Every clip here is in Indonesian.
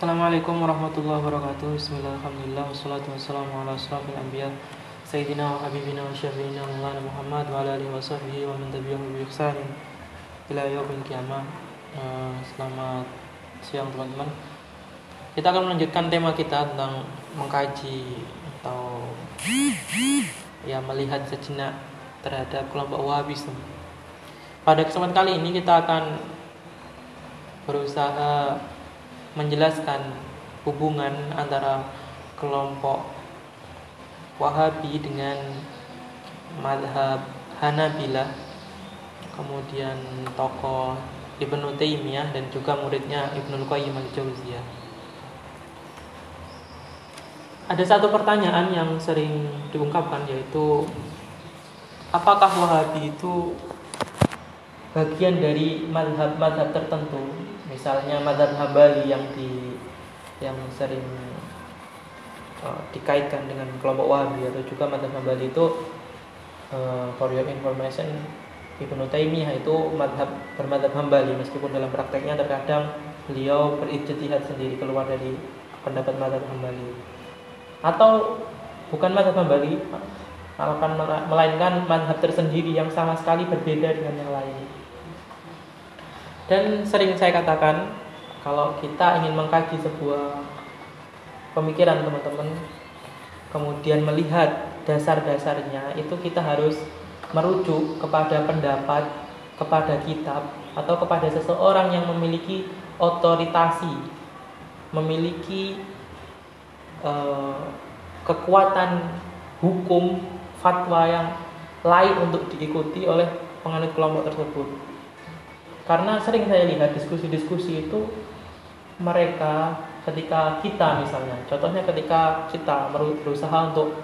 Assalamualaikum warahmatullahi wabarakatuh Bismillahirrahmanirrahim Wassalatu wassalamu ala asrafil anbiya Sayyidina wa habibina wa syafiina Maulana Muhammad wa ala alihi wa sahbihi wa man tabi'ahu bi ihsanin ila yaumil qiyamah. Eh, Selamat siang teman-teman. Kita akan melanjutkan tema kita tentang mengkaji atau ya melihat sejenak terhadap kelompok Wahabisme. Pada kesempatan kali ini kita akan berusaha menjelaskan hubungan antara kelompok Wahabi dengan madhab Hanabilah kemudian tokoh Ibnu Taimiyah dan juga muridnya Ibnu Qayyim al-Jauziyah. Ada satu pertanyaan yang sering diungkapkan yaitu apakah Wahabi itu bagian dari madhab-madhab tertentu misalnya madhab Hambali yang di yang sering uh, dikaitkan dengan kelompok Wahabi atau juga madhab Hambali itu uh, for your information Ibnu Taimiyah itu madhab bermadhab Hambali. Meskipun dalam prakteknya terkadang beliau berijtihad sendiri keluar dari pendapat madhab Hambali. Atau bukan madhab Hambali akan melainkan madhab tersendiri yang sama sekali berbeda dengan yang lain dan sering saya katakan kalau kita ingin mengkaji sebuah pemikiran teman-teman kemudian melihat dasar-dasarnya itu kita harus merujuk kepada pendapat, kepada kitab atau kepada seseorang yang memiliki otoritasi, memiliki uh, kekuatan hukum fatwa yang lain untuk diikuti oleh penganut kelompok tersebut. Karena sering saya lihat diskusi-diskusi itu mereka ketika kita misalnya, contohnya ketika kita berusaha untuk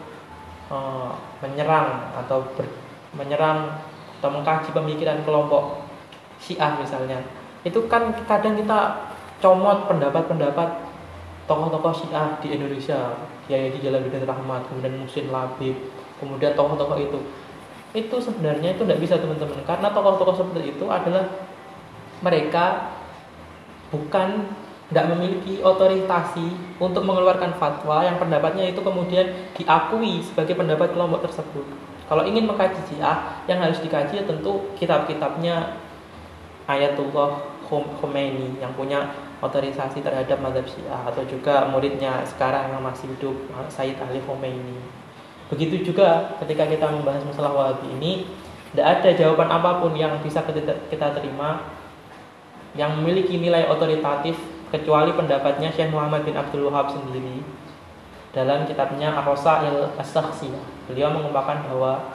uh, menyerang atau ber, menyerang atau mengkaji pemikiran kelompok Syiah misalnya, itu kan kadang kita comot pendapat-pendapat tokoh-tokoh Syiah di Indonesia, Kiai di Jalaluddin Rahmat, kemudian Musin Labib, kemudian tokoh-tokoh itu. Itu sebenarnya itu tidak bisa teman-teman, karena tokoh-tokoh seperti itu adalah mereka bukan tidak memiliki otoritasi untuk mengeluarkan fatwa yang pendapatnya itu kemudian diakui sebagai pendapat kelompok tersebut. Kalau ingin mengkaji Syiah, yang harus dikaji ya tentu kitab-kitabnya Ayatullah Khomeini yang punya otorisasi terhadap madhab Syiah atau juga muridnya sekarang yang masih hidup Sayyid Ali Khomeini. Begitu juga ketika kita membahas masalah Wahabi ini, tidak ada jawaban apa pun yang bisa kita terima yang memiliki nilai otoritatif kecuali pendapatnya Syekh Muhammad bin Abdul Wahab sendiri dalam kitabnya Ar-Rasail as Beliau mengungkapkan bahwa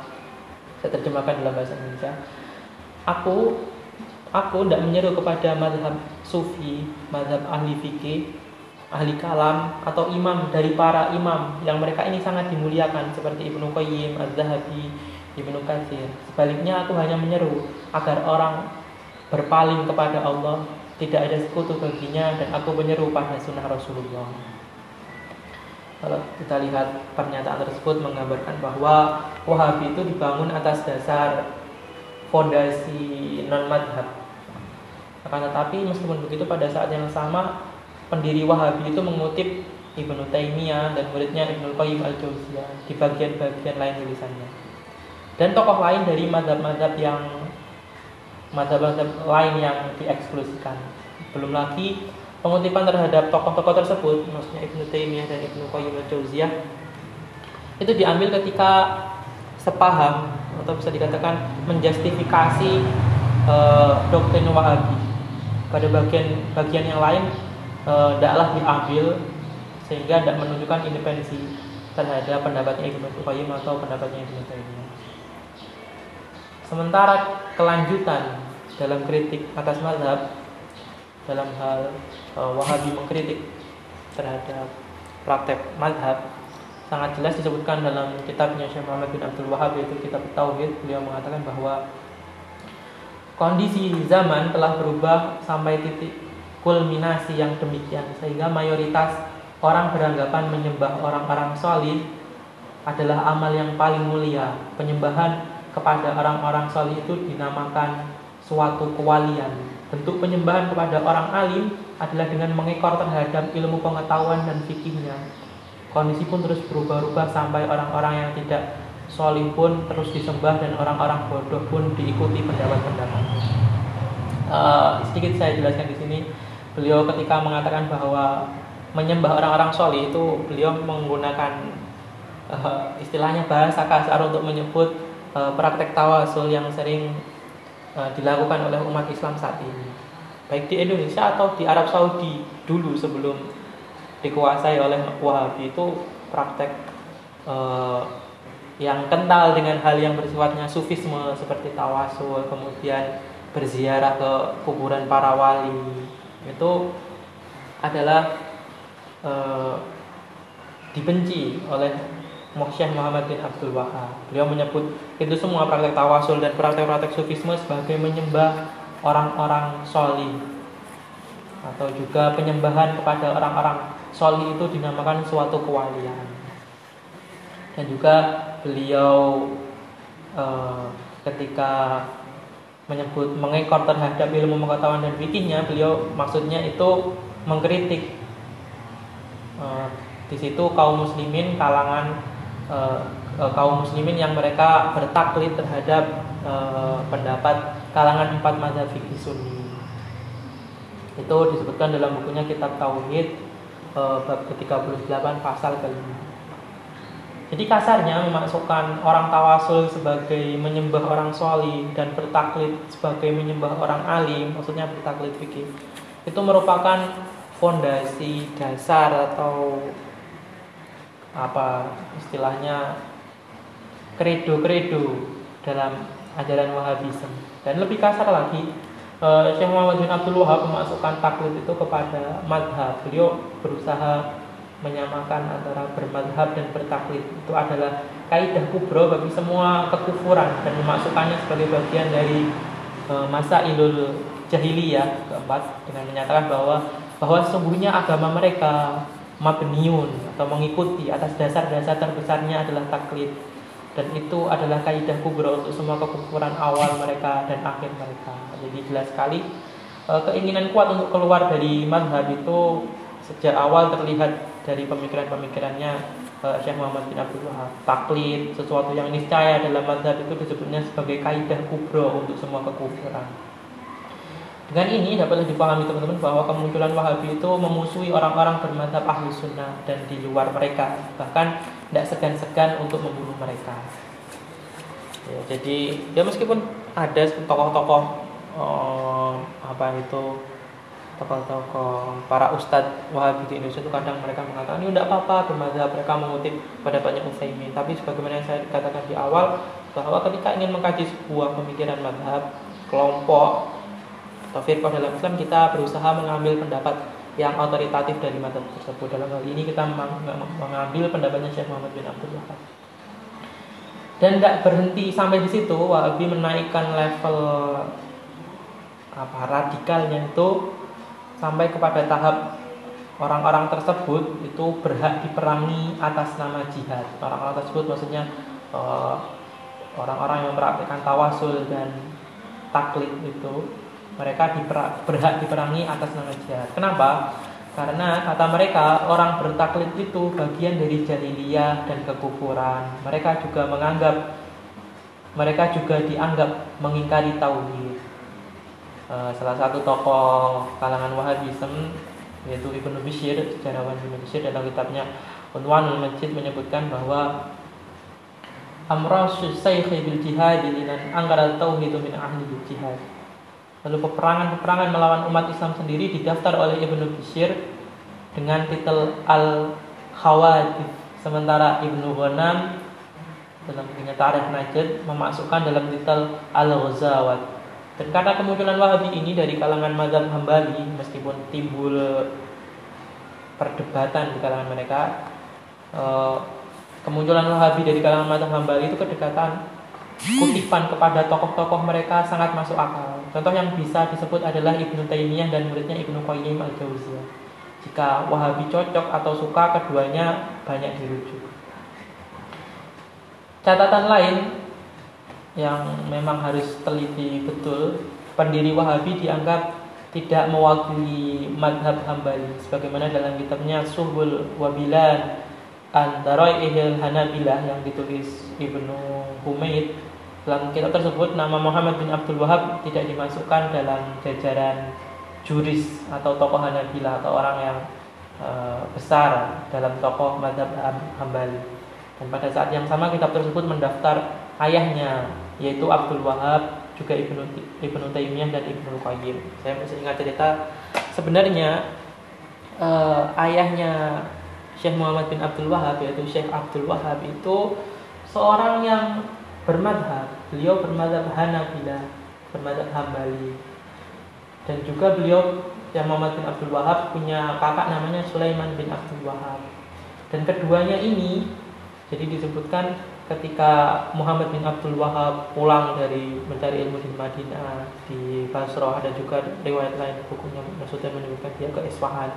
saya terjemahkan dalam bahasa Indonesia. Aku aku tidak menyeru kepada madhab sufi, madhab ahli fikih, ahli kalam atau imam dari para imam yang mereka ini sangat dimuliakan seperti Ibnu Qayyim, Az-Zahabi, Ibnu Katsir. Sebaliknya aku hanya menyeru agar orang berpaling kepada Allah, tidak ada sekutu baginya dan aku menyeru pada sunnah Rasulullah. Kalau kita lihat pernyataan tersebut menggambarkan bahwa Wahabi itu dibangun atas dasar fondasi non madhab. Akan tetapi meskipun begitu pada saat yang sama pendiri Wahabi itu mengutip Ibnu Taimiyah dan muridnya Ibnu Qayyim al-Jauziyah di bagian-bagian lain tulisannya. Dan tokoh lain dari madhab-madhab yang mazhab-mazhab lain yang dieksklusikan. Belum lagi pengutipan terhadap tokoh-tokoh tersebut, maksudnya Ibnu Taimiyah dan Ibnu Qayyim al-Jauziyah itu diambil ketika sepaham atau bisa dikatakan menjustifikasi uh, doktrin Wahabi. Pada bagian bagian yang lain tidaklah uh, diambil sehingga tidak menunjukkan independensi terhadap pendapatnya Ibnu Qayyim atau pendapatnya Ibnu Taimiyah. Sementara kelanjutan dalam kritik atas mazhab dalam hal uh, Wahabi mengkritik terhadap praktek mazhab sangat jelas disebutkan dalam kitabnya Syekh Muhammad bin Abdul Wahab yaitu kitab Tauhid. Beliau mengatakan bahwa kondisi zaman telah berubah sampai titik kulminasi yang demikian sehingga mayoritas orang beranggapan menyembah orang-orang solid adalah amal yang paling mulia penyembahan kepada orang-orang solih itu dinamakan suatu kewalian. Bentuk penyembahan kepada orang alim adalah dengan mengekor terhadap ilmu pengetahuan dan fikihnya. Kondisi pun terus berubah-ubah sampai orang-orang yang tidak solih pun terus disembah dan orang-orang bodoh pun diikuti pendapat-pendapatnya. Uh, sedikit saya jelaskan di sini, beliau ketika mengatakan bahwa menyembah orang-orang solih itu beliau menggunakan uh, istilahnya bahasa kasar untuk menyebut uh, praktek tawasul yang sering uh, dilakukan oleh umat Islam saat ini. Baik di Indonesia atau di Arab Saudi dulu sebelum dikuasai oleh Wahabi itu praktek uh, yang kental dengan hal yang bersifatnya sufisme seperti tawasul kemudian berziarah ke kuburan para wali itu adalah uh, dibenci oleh Syekh Muhammad bin Abdul Wahab. Beliau menyebut itu semua praktek tawasul dan praktek-praktek sufisme sebagai menyembah orang-orang soli atau juga penyembahan kepada orang-orang soli itu dinamakan suatu kewalian. Dan juga beliau e, ketika menyebut mengekor terhadap ilmu pengetahuan dan fikihnya, beliau maksudnya itu mengkritik e, di situ kaum muslimin kalangan uh, kaum muslimin yang mereka bertaklid terhadap uh, pendapat kalangan empat mazhab fikih sunni. Itu disebutkan dalam bukunya Kitab Tauhid uh, bab ke-38 pasal kelima. Jadi kasarnya memasukkan orang tawasul sebagai menyembah orang soli dan bertaklid sebagai menyembah orang alim, maksudnya bertaklid fikih. Itu merupakan fondasi dasar atau apa istilahnya kredo-kredo dalam ajaran Wahabisme dan lebih kasar lagi uh, Syekh Muhammad bin Abdul Wahab memasukkan taklid itu kepada madhab. Beliau berusaha menyamakan antara bermadhab dan bertaklid. Itu adalah kaidah kubro bagi semua kekufuran dan memasukkannya sebagai bagian dari uh, masa ilul jahiliyah keempat dengan menyatakan bahwa bahwa sesungguhnya agama mereka mabniun atau mengikuti atas dasar-dasar terbesarnya adalah taklid dan itu adalah kaidah kubra untuk semua kekufuran awal mereka dan akhir mereka. Jadi jelas sekali eh, keinginan kuat untuk keluar dari madhab itu sejak awal terlihat dari pemikiran-pemikirannya eh, Syekh Muhammad bin Abdul Wahab. Taklid, sesuatu yang niscaya dalam madhab itu disebutnya sebagai kaidah kubra untuk semua kekufuran. Dengan ini dapat dipahami teman-teman bahwa kemunculan Wahabi itu memusuhi orang-orang bermadzhab ahli sunnah dan di luar mereka. Bahkan tidak segan-segan untuk membunuh mereka. Ya, jadi ya meskipun ada tokoh-tokoh oh, apa itu tokoh-tokoh para ustadz Wahabi di Indonesia itu kadang mereka mengatakan ini tidak apa-apa bermadzhab mereka mengutip pada banyak Utsaimin. Tapi sebagaimana yang saya katakan di awal bahwa ketika ingin mengkaji sebuah pemikiran madhab kelompok atau firqah dalam Islam kita berusaha mengambil pendapat yang otoritatif dari mata tersebut. Dalam hal ini kita mengambil pendapatnya Syekh Muhammad bin Abdul Wahab. Dan tidak berhenti sampai di situ, Wahabi menaikkan level apa radikalnya itu sampai kepada tahap orang-orang tersebut itu berhak diperangi atas nama jihad. Orang-orang tersebut maksudnya eh, orang-orang yang mempraktikkan tawasul dan taklid itu mereka diper, berhak diperangi atas nama jihad. Kenapa? Karena kata mereka orang bertaklid itu bagian dari jahiliyah dan kekufuran. Mereka juga menganggap mereka juga dianggap mengingkari tauhid. Uh, salah satu tokoh kalangan Wahabism yaitu Ibnu Bishir, sejarawan Ibnu Bishir dalam kitabnya Unwanul Masjid menyebutkan bahwa Amrasu Sayyid bil jihad linan anggara tauhid min ahli jihad Lalu peperangan-peperangan melawan umat Islam sendiri didaftar oleh Ibnu Bishir dengan titel Al-Khawadif. Sementara Ibnu Ghanam dalam bukunya Tarikh Najd memasukkan dalam titel Al-Ghazawat. Dan karena kemunculan Wahabi ini dari kalangan mazhab Hambali meskipun timbul perdebatan di kalangan mereka eh, kemunculan Wahabi dari kalangan mazhab Hambali itu kedekatan kutipan kepada tokoh-tokoh mereka sangat masuk akal. Contoh yang bisa disebut adalah Ibnu Taimiyah dan muridnya Ibnu Qayyim al-Jauziyah. Jika Wahabi cocok atau suka keduanya banyak dirujuk. Catatan lain yang memang harus teliti betul, pendiri Wahabi dianggap tidak mewakili madhab Hambali sebagaimana dalam kitabnya Suhbul Wabilan antara Ihil Hanabilah yang ditulis Ibnu Humaid dalam kitab tersebut nama Muhammad bin Abdul Wahab tidak dimasukkan dalam jajaran juris atau tokoh Hanabilah atau orang yang uh, besar dalam tokoh madhab Hambali. Dan pada saat yang sama kitab tersebut mendaftar ayahnya yaitu Abdul Wahab juga Ibnu Ibnu Taimiyah dan Ibnu Qayyim. Saya masih ingat cerita sebenarnya uh, ayahnya Syekh Muhammad bin Abdul Wahab yaitu Syekh Abdul Wahab itu seorang yang bermadhab. Beliau bermadhab Hanabilah bermadhab Hambali. Dan juga beliau yang Muhammad bin Abdul Wahab punya kakak namanya Sulaiman bin Abdul Wahab. Dan keduanya ini jadi disebutkan ketika Muhammad bin Abdul Wahab pulang dari mencari ilmu di Madinah di Basrah ada juga riwayat lain bukunya maksudnya menyebutkan dia ke Isfahan.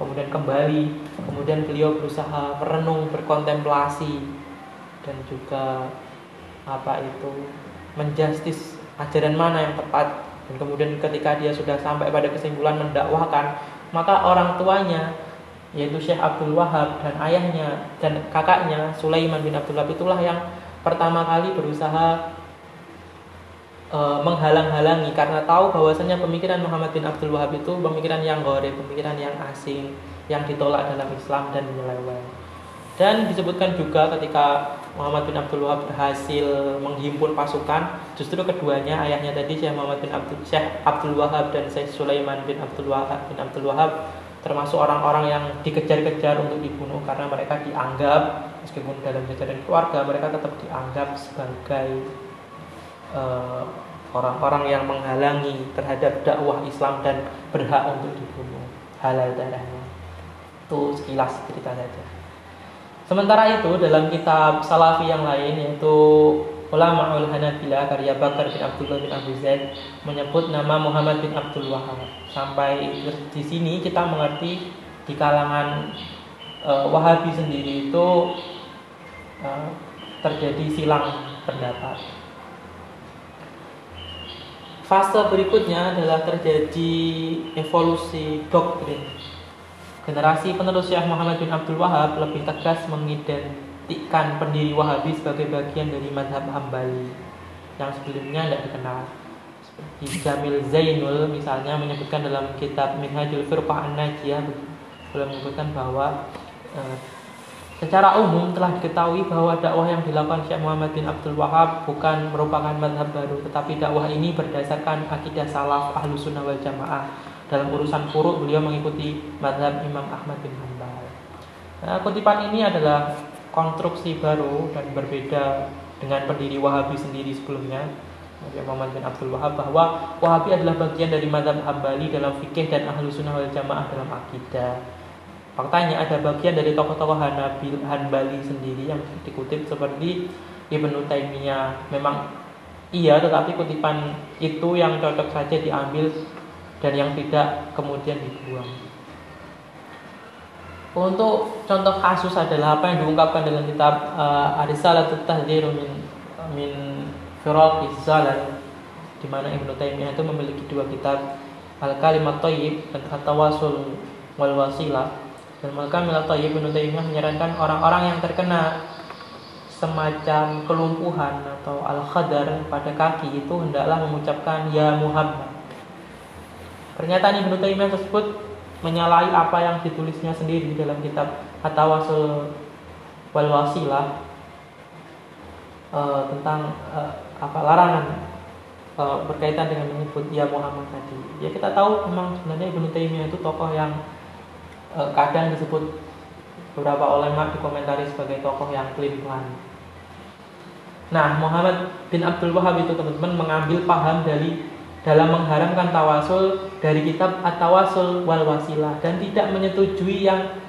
Kemudian kembali kemudian beliau berusaha merenung berkontemplasi dan juga apa itu menjustis ajaran mana yang tepat dan kemudian ketika dia sudah sampai pada kesimpulan mendakwahkan maka orang tuanya yaitu Syekh Abdul Wahab dan ayahnya dan kakaknya Sulaiman bin Abdul Wahab itulah yang pertama kali berusaha e, menghalang-halangi karena tahu bahwasanya pemikiran Muhammad bin Abdul Wahab itu pemikiran yang gore, pemikiran yang asing, yang ditolak dalam Islam dan menyeleweng. Dan disebutkan juga ketika Muhammad bin Abdul Wahab berhasil menghimpun pasukan, justru keduanya ayahnya tadi Syekh Muhammad bin Abdul Syekh Abdul Wahab dan Syekh Sulaiman bin Abdul Wahab bin Abdul Wahab termasuk orang-orang yang dikejar-kejar untuk dibunuh karena mereka dianggap meskipun dalam jajaran keluarga mereka tetap dianggap sebagai uh, orang-orang yang menghalangi terhadap dakwah Islam dan berhak untuk dibunuh. Halal darahnya. Itu sekilas cerita saja Sementara itu dalam kitab Salafi yang lain yaitu Ulama ul Hanabila karya Bakar bin Abdullah bin Abu Zaid menyebut nama Muhammad bin Abdul Wahab. Sampai di sini kita mengerti di kalangan uh, Wahabi sendiri itu uh, terjadi silang pendapat. Fase berikutnya adalah terjadi evolusi doktrin Generasi penerus Syekh Muhammad bin Abdul Wahab lebih tegas mengidentikan pendiri Wahabi sebagai bagian dari madhab Hambali yang sebelumnya tidak dikenal. Seperti Jamil Zainul misalnya menyebutkan dalam kitab Minhajul Firqah An-Najiyah beliau menyebutkan bahwa e, secara umum telah diketahui bahwa dakwah yang dilakukan Syekh Muhammad bin Abdul Wahab bukan merupakan madhab baru tetapi dakwah ini berdasarkan akidah salaf ahlu sunnah wal jamaah dalam urusan furuk beliau mengikuti madhab Imam Ahmad bin Hanbal. Nah, kutipan ini adalah konstruksi baru dan berbeda dengan pendiri Wahabi sendiri sebelumnya. Nabi Muhammad bin Abdul Wahab bahwa Wahabi adalah bagian dari madhab Hambali dalam fikih dan ahlu sunnah wal jamaah dalam akidah. Faktanya ada bagian dari tokoh-tokoh Hanbali sendiri yang dikutip seperti Ibnu Taimiyah. Memang iya, tetapi kutipan itu yang cocok saja diambil dan yang tidak kemudian dibuang. Untuk contoh kasus adalah apa yang diungkapkan dalam kitab uh, Arisalatut Tahdhir min min Firaqis Zalal di mana Ibnu Taimiyah itu memiliki dua kitab Al Kalimat Thayyib dan At-Tawasul wal Wasilah dan maka Milat Thayyib Ibnu Taimiyah menyarankan orang-orang yang terkena semacam kelumpuhan atau al-khadar pada kaki itu hendaklah mengucapkan ya Muhammad Pernyataan Ibnu Taimiyah tersebut menyalahi apa yang ditulisnya sendiri dalam kitab Atawasul wal Wasilah uh, tentang uh, apa larangan uh, berkaitan dengan menyebut ya Muhammad tadi. Ya kita tahu memang sebenarnya Ibnu Taimiyah itu tokoh yang uh, kadang disebut beberapa ulama dikomentari sebagai tokoh yang pelin-pelan. Nah, Muhammad bin Abdul Wahab itu teman-teman mengambil paham dari dalam mengharamkan tawasul dari kitab At-Tawasul wal Wasilah dan tidak menyetujui yang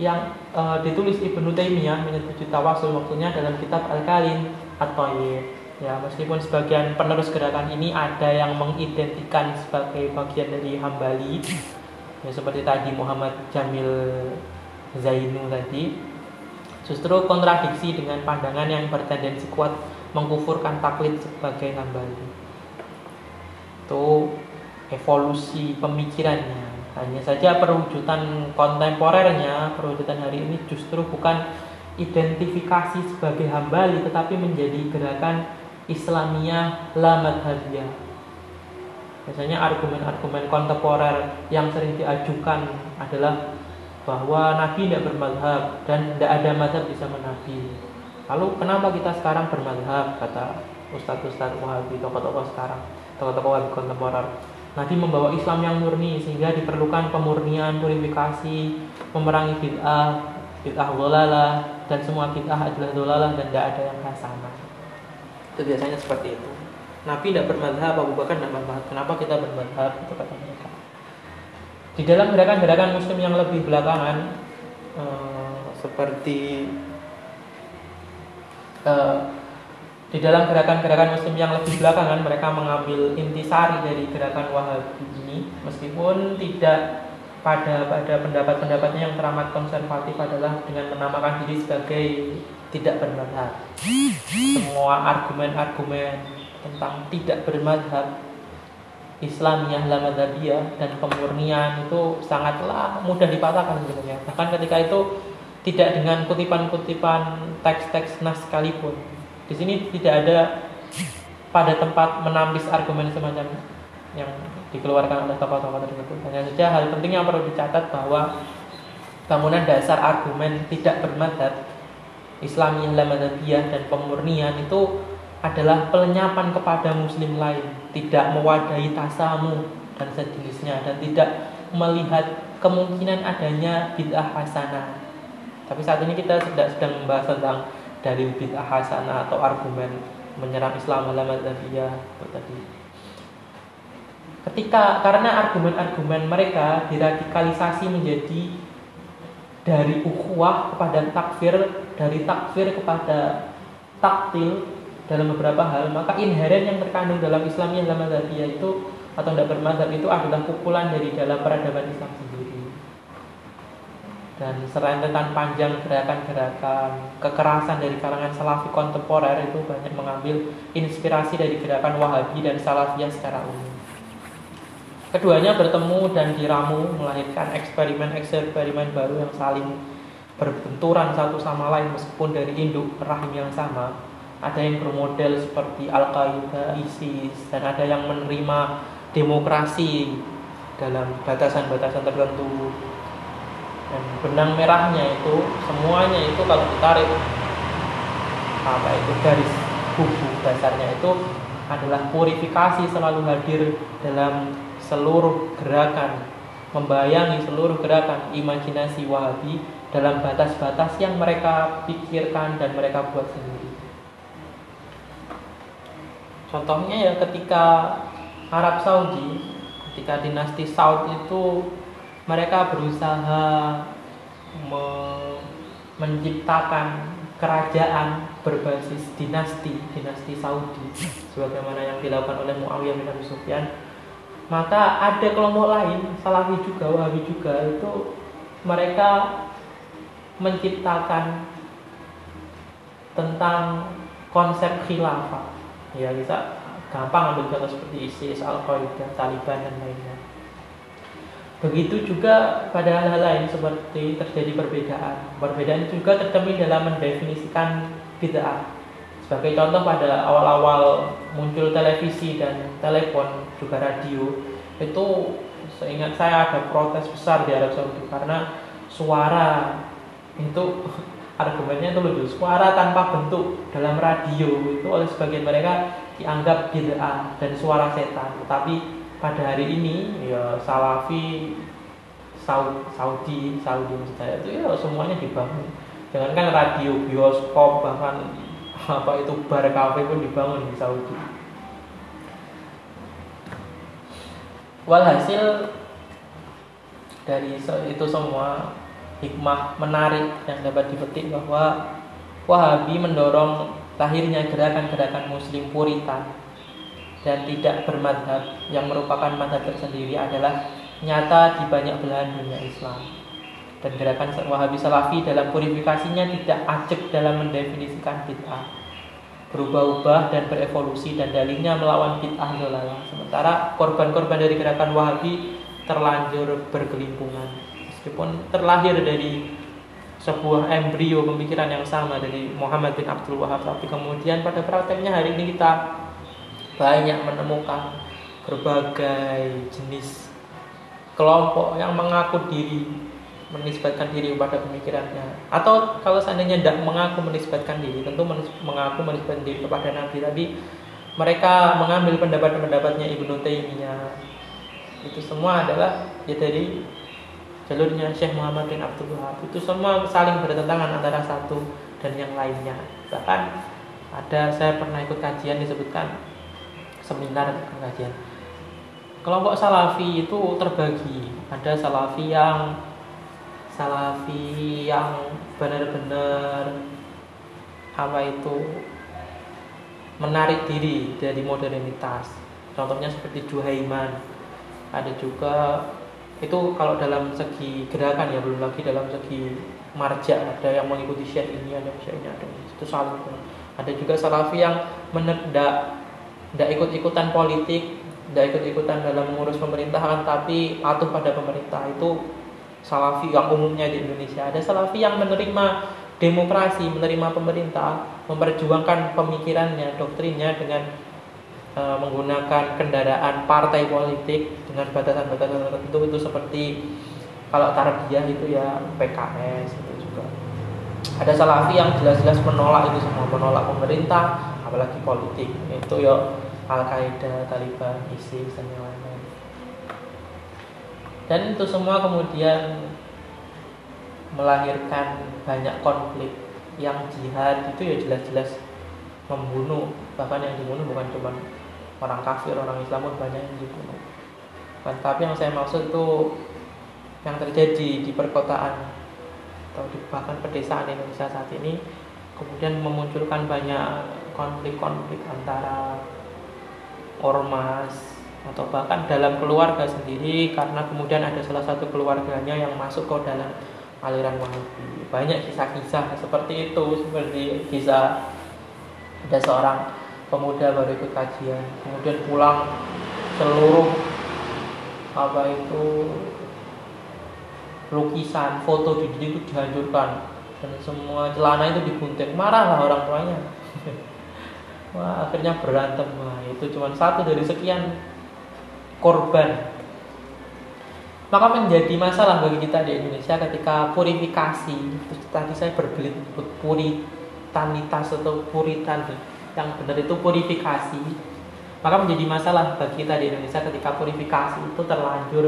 yang uh, ditulis Ibnu Taimiyah menyetujui tawasul waktunya dalam kitab Al-Kalim atau ya meskipun sebagian penerus gerakan ini ada yang mengidentikan sebagai bagian dari Hambali ya seperti tadi Muhammad Jamil Zainu tadi justru kontradiksi dengan pandangan yang bertendensi kuat mengkufurkan taklid sebagai Hambali itu evolusi pemikirannya. Hanya saja perwujudan kontemporernya, perwujudan hari ini justru bukan identifikasi sebagai hambali tetapi menjadi gerakan Islamiyah la madhabiyah. Biasanya argumen-argumen kontemporer yang sering diajukan adalah bahwa Nabi tidak bermadhab dan tidak ada madhab di zaman Nabi. Lalu kenapa kita sekarang bermadhab kata ustadz-ustadz Wahabi, tokoh-tokoh sekarang, tokoh-tokoh kontemporer. Nabi membawa Islam yang murni sehingga diperlukan pemurnian, purifikasi, memerangi bid'ah, bid'ah dolalah dan semua bid'ah adalah dolalah dan tidak ada yang hasanah. Itu biasanya seperti itu. Nabi tidak bermadhab, Abu Bakar tidak bermadhab. Kenapa kita bermadhab? Itu kata mereka. Di dalam gerakan-gerakan Muslim yang lebih belakangan, uh, seperti uh, di dalam gerakan-gerakan muslim yang lebih belakangan mereka mengambil intisari dari gerakan Wahabi ini meskipun tidak pada pada pendapat-pendapatnya yang teramat konservatif adalah dengan menamakan diri sebagai tidak bermadhab. Semua argumen-argumen tentang tidak bermadhab Islamiyah lamadhabiyah dan pemurnian itu sangatlah mudah dipatahkan sebenarnya. Bahkan ketika itu tidak dengan kutipan-kutipan teks-teks nas sekalipun di sini tidak ada pada tempat menampis argumen semacam yang dikeluarkan oleh tokoh-tokoh tersebut. Hanya saja hal penting yang perlu dicatat bahwa bangunan dasar argumen tidak bermadhab Islamiyah lamadhabiyah dan pemurnian itu adalah pelenyapan kepada muslim lain tidak mewadahi tasamu dan sejenisnya dan tidak melihat kemungkinan adanya bid'ah hasanah tapi saat ini kita sedang, sedang membahas tentang dalil bid'ah hasanah atau argumen menyerang Islam ala madzhabiyah tadi. Ketika karena argumen-argumen mereka diradikalisasi menjadi dari ukhuwah kepada takfir, dari takfir kepada taktil dalam beberapa hal, maka inheren yang terkandung dalam Islam yang dalam itu atau tidak bermadhab itu adalah pukulan dari dalam peradaban Islam sendiri dan serentetan panjang gerakan-gerakan kekerasan dari kalangan Salafi kontemporer itu banyak mengambil inspirasi dari gerakan Wahabi dan Salafiyah secara umum. Keduanya bertemu dan diramu melahirkan eksperimen-eksperimen baru yang saling berbenturan satu sama lain meskipun dari induk rahim yang sama. Ada yang bermodel seperti Al-Qaeda, ISIS, dan ada yang menerima demokrasi dalam batasan-batasan tertentu dan benang merahnya itu semuanya itu kalau ditarik apa itu garis buku dasarnya itu adalah purifikasi selalu hadir dalam seluruh gerakan membayangi seluruh gerakan imajinasi Wahabi dalam batas-batas yang mereka pikirkan dan mereka buat sendiri. Contohnya ya ketika Arab Saudi, ketika dinasti Saud itu mereka berusaha me menciptakan kerajaan berbasis dinasti dinasti Saudi sebagaimana yang dilakukan oleh Muawiyah bin Abi Sufyan. Maka ada kelompok lain Salafi juga Wahabi juga itu mereka menciptakan tentang konsep khilafah. Ya bisa gampang ambil contoh seperti ISIS, Al-Qaeda, Taliban dan lainnya Begitu juga pada hal-hal lain seperti terjadi perbedaan. Perbedaan juga tercermin dalam mendefinisikan bid'ah. Sebagai contoh pada awal-awal muncul televisi dan telepon juga radio itu seingat saya ada protes besar di Arab Saudi karena suara itu argumennya itu lucu suara tanpa bentuk dalam radio itu oleh sebagian mereka dianggap bid'ah dan suara setan tapi pada hari ini ya Salafi Saudi Saudi saya itu ya semuanya dibangun. Kan radio bioskop bahkan apa itu bar kafe pun dibangun di Saudi. Walhasil dari itu semua hikmah menarik yang dapat dipetik bahwa Wahabi mendorong lahirnya gerakan-gerakan muslim puritan dan tidak bermadhab yang merupakan madhab tersendiri adalah nyata di banyak belahan dunia Islam. Dan gerakan Wahabi Salafi dalam purifikasinya tidak acak dalam mendefinisikan bid'ah. Berubah-ubah dan berevolusi dan dalilnya melawan bid'ah dolalah. Sementara korban-korban dari gerakan Wahabi terlanjur bergelimpungan. Meskipun terlahir dari sebuah embrio pemikiran yang sama dari Muhammad bin Abdul Wahab tapi kemudian pada prakteknya hari ini kita banyak menemukan berbagai jenis kelompok yang mengaku diri menisbatkan diri kepada pemikirannya. Atau kalau seandainya tidak mengaku menisbatkan diri tentu mengaku menisbatkan diri kepada Nabi. Tapi mereka mengambil pendapat-pendapatnya Ibnu Taimiyah. Itu semua adalah ya dari jalurnya Syekh Muhammad bin Abdul Wahab itu semua saling bertentangan antara satu dan yang lainnya. Bahkan ada saya pernah ikut kajian disebutkan seminar kajian kelompok salafi itu terbagi ada salafi yang salafi yang benar-benar apa itu menarik diri dari modernitas. Contohnya seperti Juhaiman. Ada juga itu kalau dalam segi gerakan ya belum lagi dalam segi marja. Ada yang mengikuti syekh ini ada syekh ini ada itu saling. Ada juga salafi yang menendak tidak ikut-ikutan politik tidak ikut-ikutan dalam mengurus pemerintahan tapi patuh pada pemerintah. Itu salafi yang umumnya di Indonesia. Ada salafi yang menerima demokrasi menerima pemerintah memperjuangkan pemikirannya doktrinnya dengan e, menggunakan kendaraan partai politik dengan batasan-batasan tertentu. Itu seperti kalau tarbiyah itu ya PKS itu juga. Ada salafi yang jelas-jelas menolak itu semua menolak pemerintah apalagi politik. Itu ya Al Qaeda, Taliban, ISIS dan yang lain-lain. Dan itu semua kemudian melahirkan banyak konflik. Yang jihad itu ya jelas-jelas membunuh. Bahkan yang dibunuh bukan cuma orang kafir orang Islam pun banyak yang dibunuh. Kan tapi yang saya maksud itu yang terjadi di perkotaan atau di bahkan pedesaan Indonesia saat ini kemudian memunculkan banyak konflik-konflik antara ormas atau bahkan dalam keluarga sendiri karena kemudian ada salah satu keluarganya yang masuk ke dalam aliran Wahabi. Banyak kisah-kisah seperti itu, seperti kisah ada seorang pemuda baru ikut kajian, kemudian pulang seluruh apa itu lukisan, foto di itu dihancurkan dan semua celana itu dibunting. Marahlah orang tuanya. Wah, akhirnya berantem. Wah, itu cuma satu dari sekian korban. Maka menjadi masalah bagi kita di Indonesia ketika purifikasi, tadi saya berbelit puritanitas atau puritan yang benar itu purifikasi. Maka menjadi masalah bagi kita di Indonesia ketika purifikasi itu terlanjur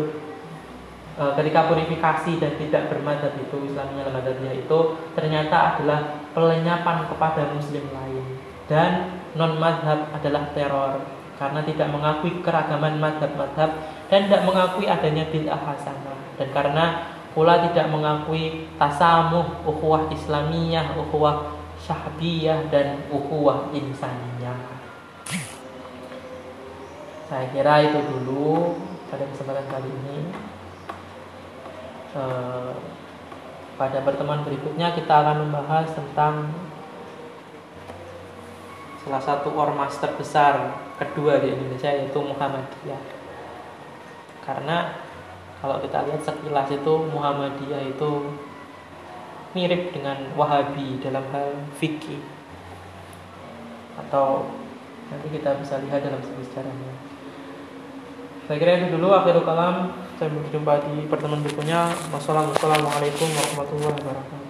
e, ketika purifikasi dan tidak bermadhab itu Islamnya madhabnya itu ternyata adalah pelenyapan kepada muslim lain dan non madhab adalah teror karena tidak mengakui keragaman madhab-madhab dan tidak mengakui adanya bid'ah hasanah dan karena pula tidak mengakui tasamuh, ukhuwah islamiyah, ukhuwah syahbiyah dan ukhuwah insaniyah. Saya kira itu dulu pada kesempatan kali ini. Eh, pada pertemuan berikutnya kita akan membahas tentang salah satu ormas terbesar kedua di Indonesia yaitu Muhammadiyah. Karena kalau kita lihat sekilas itu Muhammadiyah itu mirip dengan Wahabi dalam hal fikih atau nanti kita bisa lihat dalam segi sejarahnya. Saya kira itu dulu akhirul kalam. Saya berjumpa di pertemuan berikutnya. Wassalamualaikum warahmatullahi wabarakatuh.